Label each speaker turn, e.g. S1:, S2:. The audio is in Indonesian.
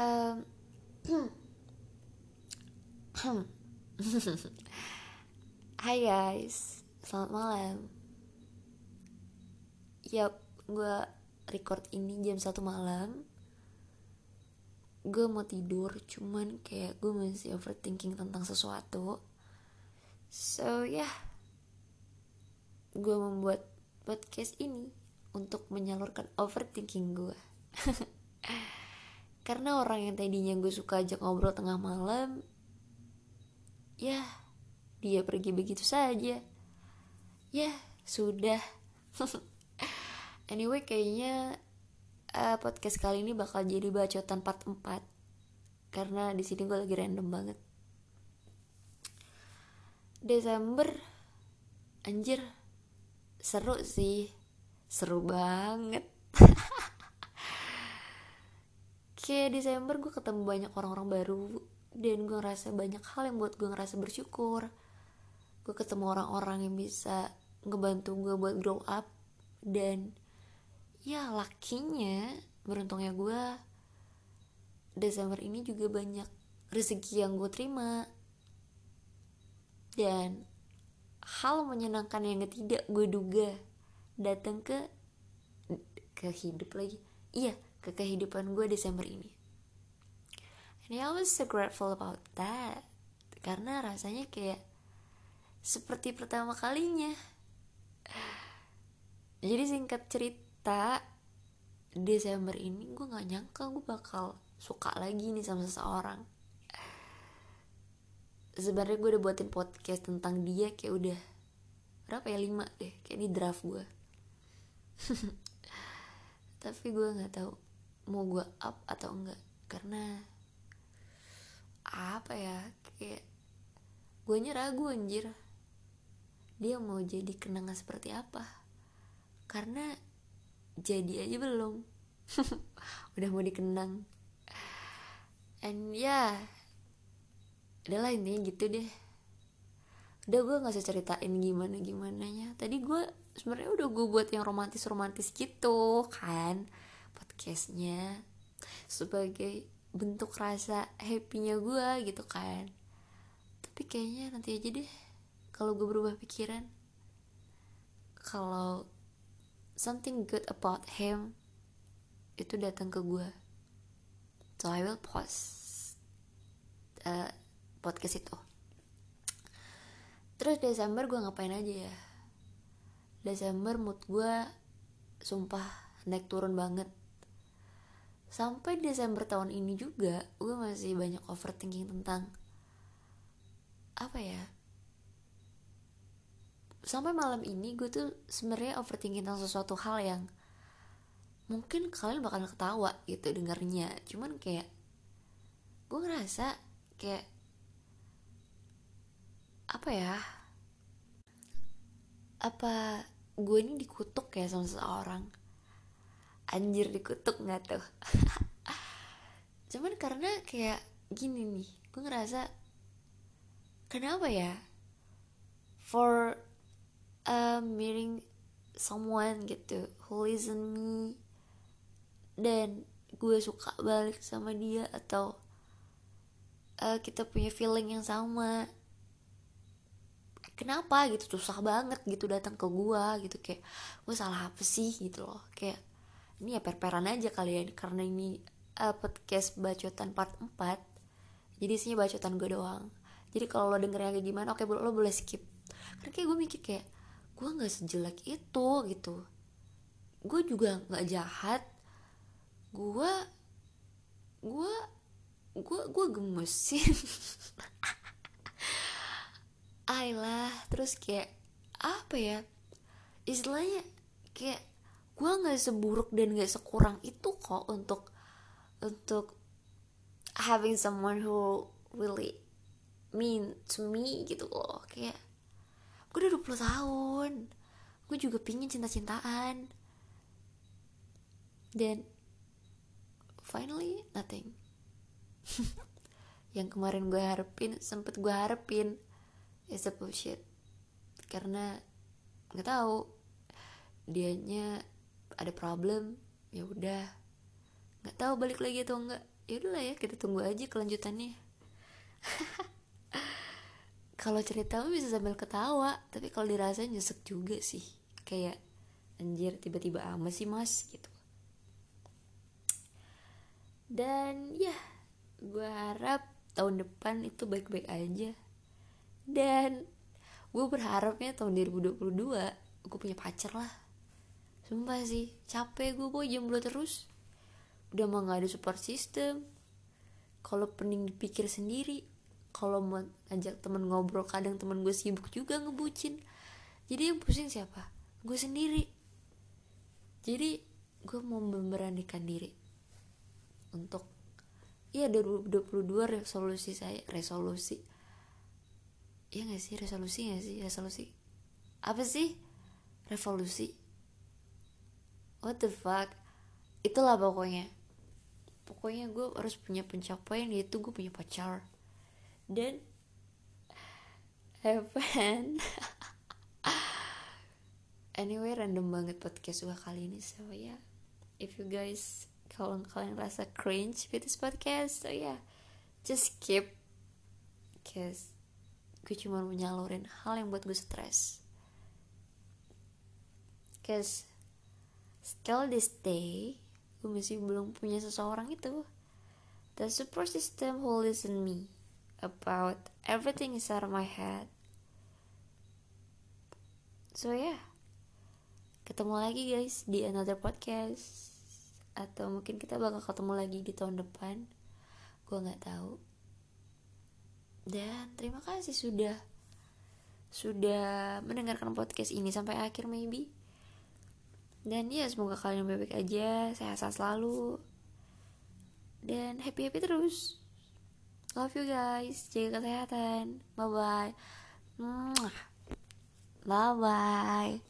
S1: um, Hai guys, selamat malam. Yap, gue record ini jam 1 malam. Gue mau tidur, cuman kayak gue masih overthinking tentang sesuatu. So ya. Yeah, Gue membuat podcast ini untuk menyalurkan overthinking gue Karena orang yang tadinya gue suka ajak ngobrol tengah malam Ya, dia pergi begitu saja. Ya, sudah. anyway, kayaknya uh, podcast kali ini bakal jadi bacotan part 4 karena di sini gue lagi random banget. Desember anjir seru sih. Seru banget. Kayak Desember gue ketemu banyak orang-orang baru dan gue ngerasa banyak hal yang buat gue ngerasa bersyukur. Gue ketemu orang-orang yang bisa ngebantu gue buat grow up dan ya lakinya beruntungnya gue Desember ini juga banyak rezeki yang gue terima. Dan hal menyenangkan yang tidak gue duga datang ke ke hidup lagi. Iya ke kehidupan gue Desember ini. And I was so grateful about that. Karena rasanya kayak Seperti pertama kalinya. Jadi singkat cerita Desember ini gue gak nyangka gue bakal suka lagi nih sama seseorang. Sebenarnya gue udah buatin podcast tentang dia kayak udah Berapa ya? Lima deh Kayak di draft gue Tapi gue gak tahu Mau gue up atau enggak. Karena apa ya kayak gue ragu anjir. Dia mau jadi kenangan seperti apa? Karena jadi aja belum. Udah mau dikenang. And ya yeah, adalah intinya gitu deh. Udah gue nggak usah ceritain gimana gimana tadi gue sebenarnya udah gue buat yang romantis romantis gitu kan podcastnya sebagai bentuk rasa happynya gue gitu kan. Tapi kayaknya nanti aja deh kalau gue berubah pikiran. Kalau something good about him itu datang ke gue so I will post uh, podcast itu. Terus Desember gue ngapain aja ya? Desember mood gue sumpah naik turun banget sampai Desember tahun ini juga gue masih banyak overthinking tentang apa ya? Sampai malam ini gue tuh sebenarnya overthinking tentang sesuatu hal yang mungkin kalian bakal ketawa gitu dengarnya. Cuman kayak gue ngerasa kayak apa ya? Apa gue ini dikutuk ya sama seseorang anjir dikutuk nggak tuh? Cuman karena kayak gini nih gue ngerasa kenapa ya? For uh, meeting someone gitu who listen me dan gue suka balik sama dia atau uh, kita punya feeling yang sama kenapa gitu? Susah banget gitu datang ke gue gitu kayak gue salah apa sih gitu loh? Kayak ini ya perperan aja kali ya karena ini uh, podcast bacotan part 4 jadi isinya bacotan gue doang. Jadi kalau lo dengernya kayak gimana oke lo boleh skip. Karena kayak gue mikir kayak gue nggak sejelek itu gitu. Gue juga nggak jahat. Gue gue gue gue gemesin Ayolah terus kayak apa ya? Istilahnya kayak gue nggak seburuk dan gak sekurang itu kok untuk untuk having someone who really mean to me gitu loh. Kayak gue udah 20 tahun gue juga pingin cinta-cintaan. Dan finally nothing. Yang kemarin gue harapin sempet gue harapin is a bullshit. Karena nggak tahu dianya ada problem ya udah. Nggak tahu balik lagi atau enggak ya udahlah ya kita tunggu aja kelanjutannya. Kalau cerita bisa sambil ketawa tapi kalau dirasain nyesek juga sih. Kayak anjir tiba-tiba amat sih mas gitu. Dan ya gue harap tahun depan itu baik-baik aja. Dan gue berharapnya tahun 2022 gue punya pacar lah sumpah sih capek gue boy jomblo terus. Udah mah gak ada support system. Kalau pening dipikir sendiri kalau mau ajak temen ngobrol kadang temen gue sibuk juga ngebucin. Jadi yang pusing siapa? Gue sendiri. Jadi gue mau memberanikan diri untuk iya 2022 resolusi saya resolusi. Iya gak sih resolusi gak sih? Resolusi apa sih? Revolusi what the fuck? Itulah pokoknya. Pokoknya gue harus punya pencapaian yaitu gue punya pacar. Dan have fun. Anyway random banget podcast gue kali ini so ya yeah. if you guys kalau kalian rasa cringe with this podcast so yeah, just skip cause gue cuma menyalurin hal yang buat gue stres. Cause still this day gue masih belum punya seseorang itu the support system who listen me about everything inside my head. So yeah, ketemu lagi guys di another podcast atau mungkin kita bakal ketemu lagi di tahun depan. Gue nggak tahu. Dan terima kasih sudah sudah mendengarkan podcast ini sampai akhir maybe. Dan ya semoga kalian baik-baik aja, sehat-sehat selalu. Dan happy-happy terus. Love you guys. Jaga kesehatan. Bye bye. Bye bye.